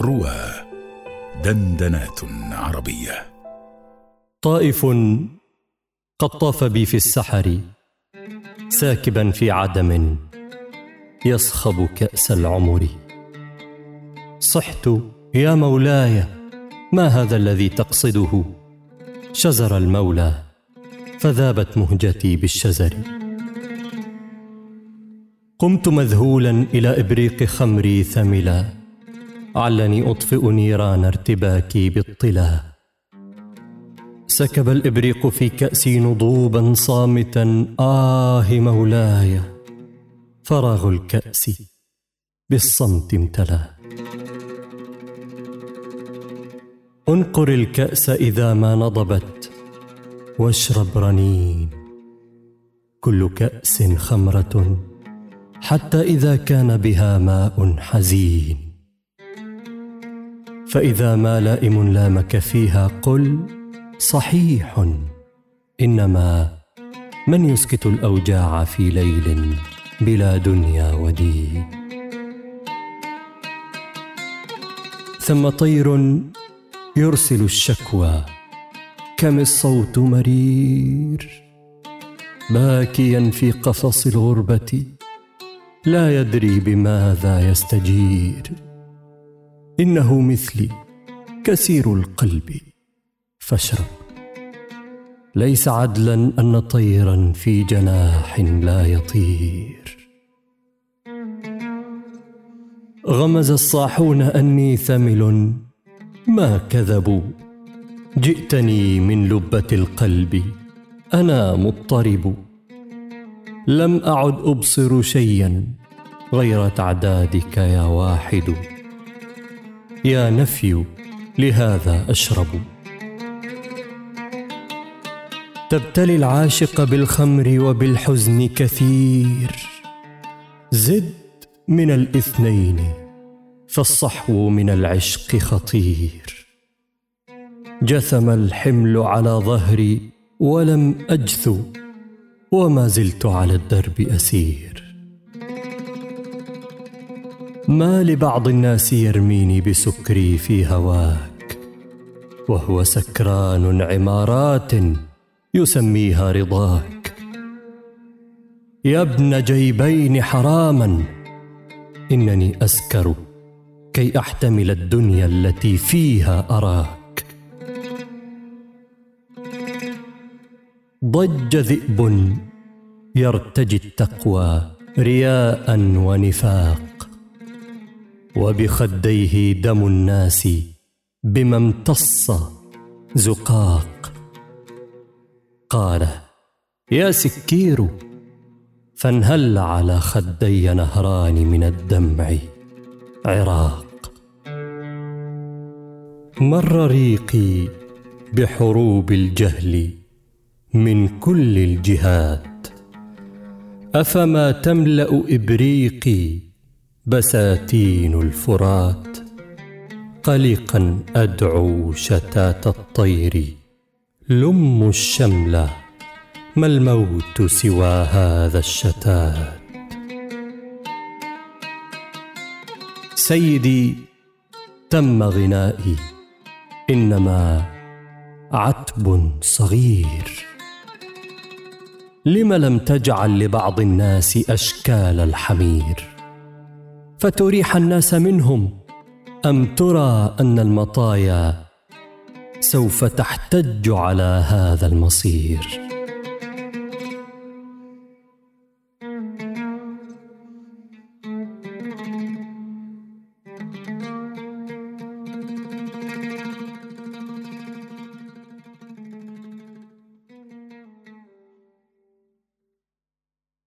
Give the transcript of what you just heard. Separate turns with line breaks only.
روى دندنات عربية.
طائف قد طاف بي في السحر ساكبا في عدم يصخب كأس العمر. صحت يا مولاي ما هذا الذي تقصده؟ شزر المولى فذابت مهجتي بالشزر. قمت مذهولا إلى إبريق خمري ثملا علني اطفئ نيران ارتباكي بالطلا. سكب الإبريق في كاسي نضوبا صامتا آه مولاي فراغ الكأس بالصمت امتلا. انقر الكأس إذا ما نضبت واشرب رنين. كل كأس خمرة حتى إذا كان بها ماء حزين. فإذا ما لائم لامك فيها قل صحيح إنما من يسكت الأوجاع في ليل بلا دنيا ودين. ثم طير يرسل الشكوى كم الصوت مرير. باكيا في قفص الغربة لا يدري بماذا يستجير. إنه مثلي كثير القلب. فاشرب. ليس عدلا أن طيرا في جناح لا يطير. غمز الصاحون أني ثمل ما كذبوا؟ جئتني من لبة القلب. أنا مضطرب. لم أعد أبصر شيئا غير تعدادك يا واحد. يا نفي لهذا أشرب. تبتلي العاشق بالخمر وبالحزن كثير. زد من الاثنين فالصحو من العشق خطير. جثم الحمل على ظهري ولم أجثو وما زلت على الدرب أسير. ما لبعض الناس يرميني بسكري في هواك وهو سكران عمارات يسميها رضاك. يا ابن جيبين حراما إنني أسكر كي أحتمل الدنيا التي فيها أراك. ضج ذئب يرتجي التقوى رياء ونفاق. وبخديه دم الناس بما امتص زقاق. قال يا سكير فانهل على خدي نهران من الدمع عراق. مر ريقي بحروب الجهل من كل الجهات. أفما تملأ إبريقي بساتين الفرات قلقا أدعو شتات الطير. لموا الشمل ما الموت سوى هذا الشتات؟ سيدي تم غنائي إنما عتب صغير. لم لم تجعل لبعض الناس أشكال الحمير؟ فتريح الناس منهم. أم ترى أن المطايا سوف تحتج على هذا المصير؟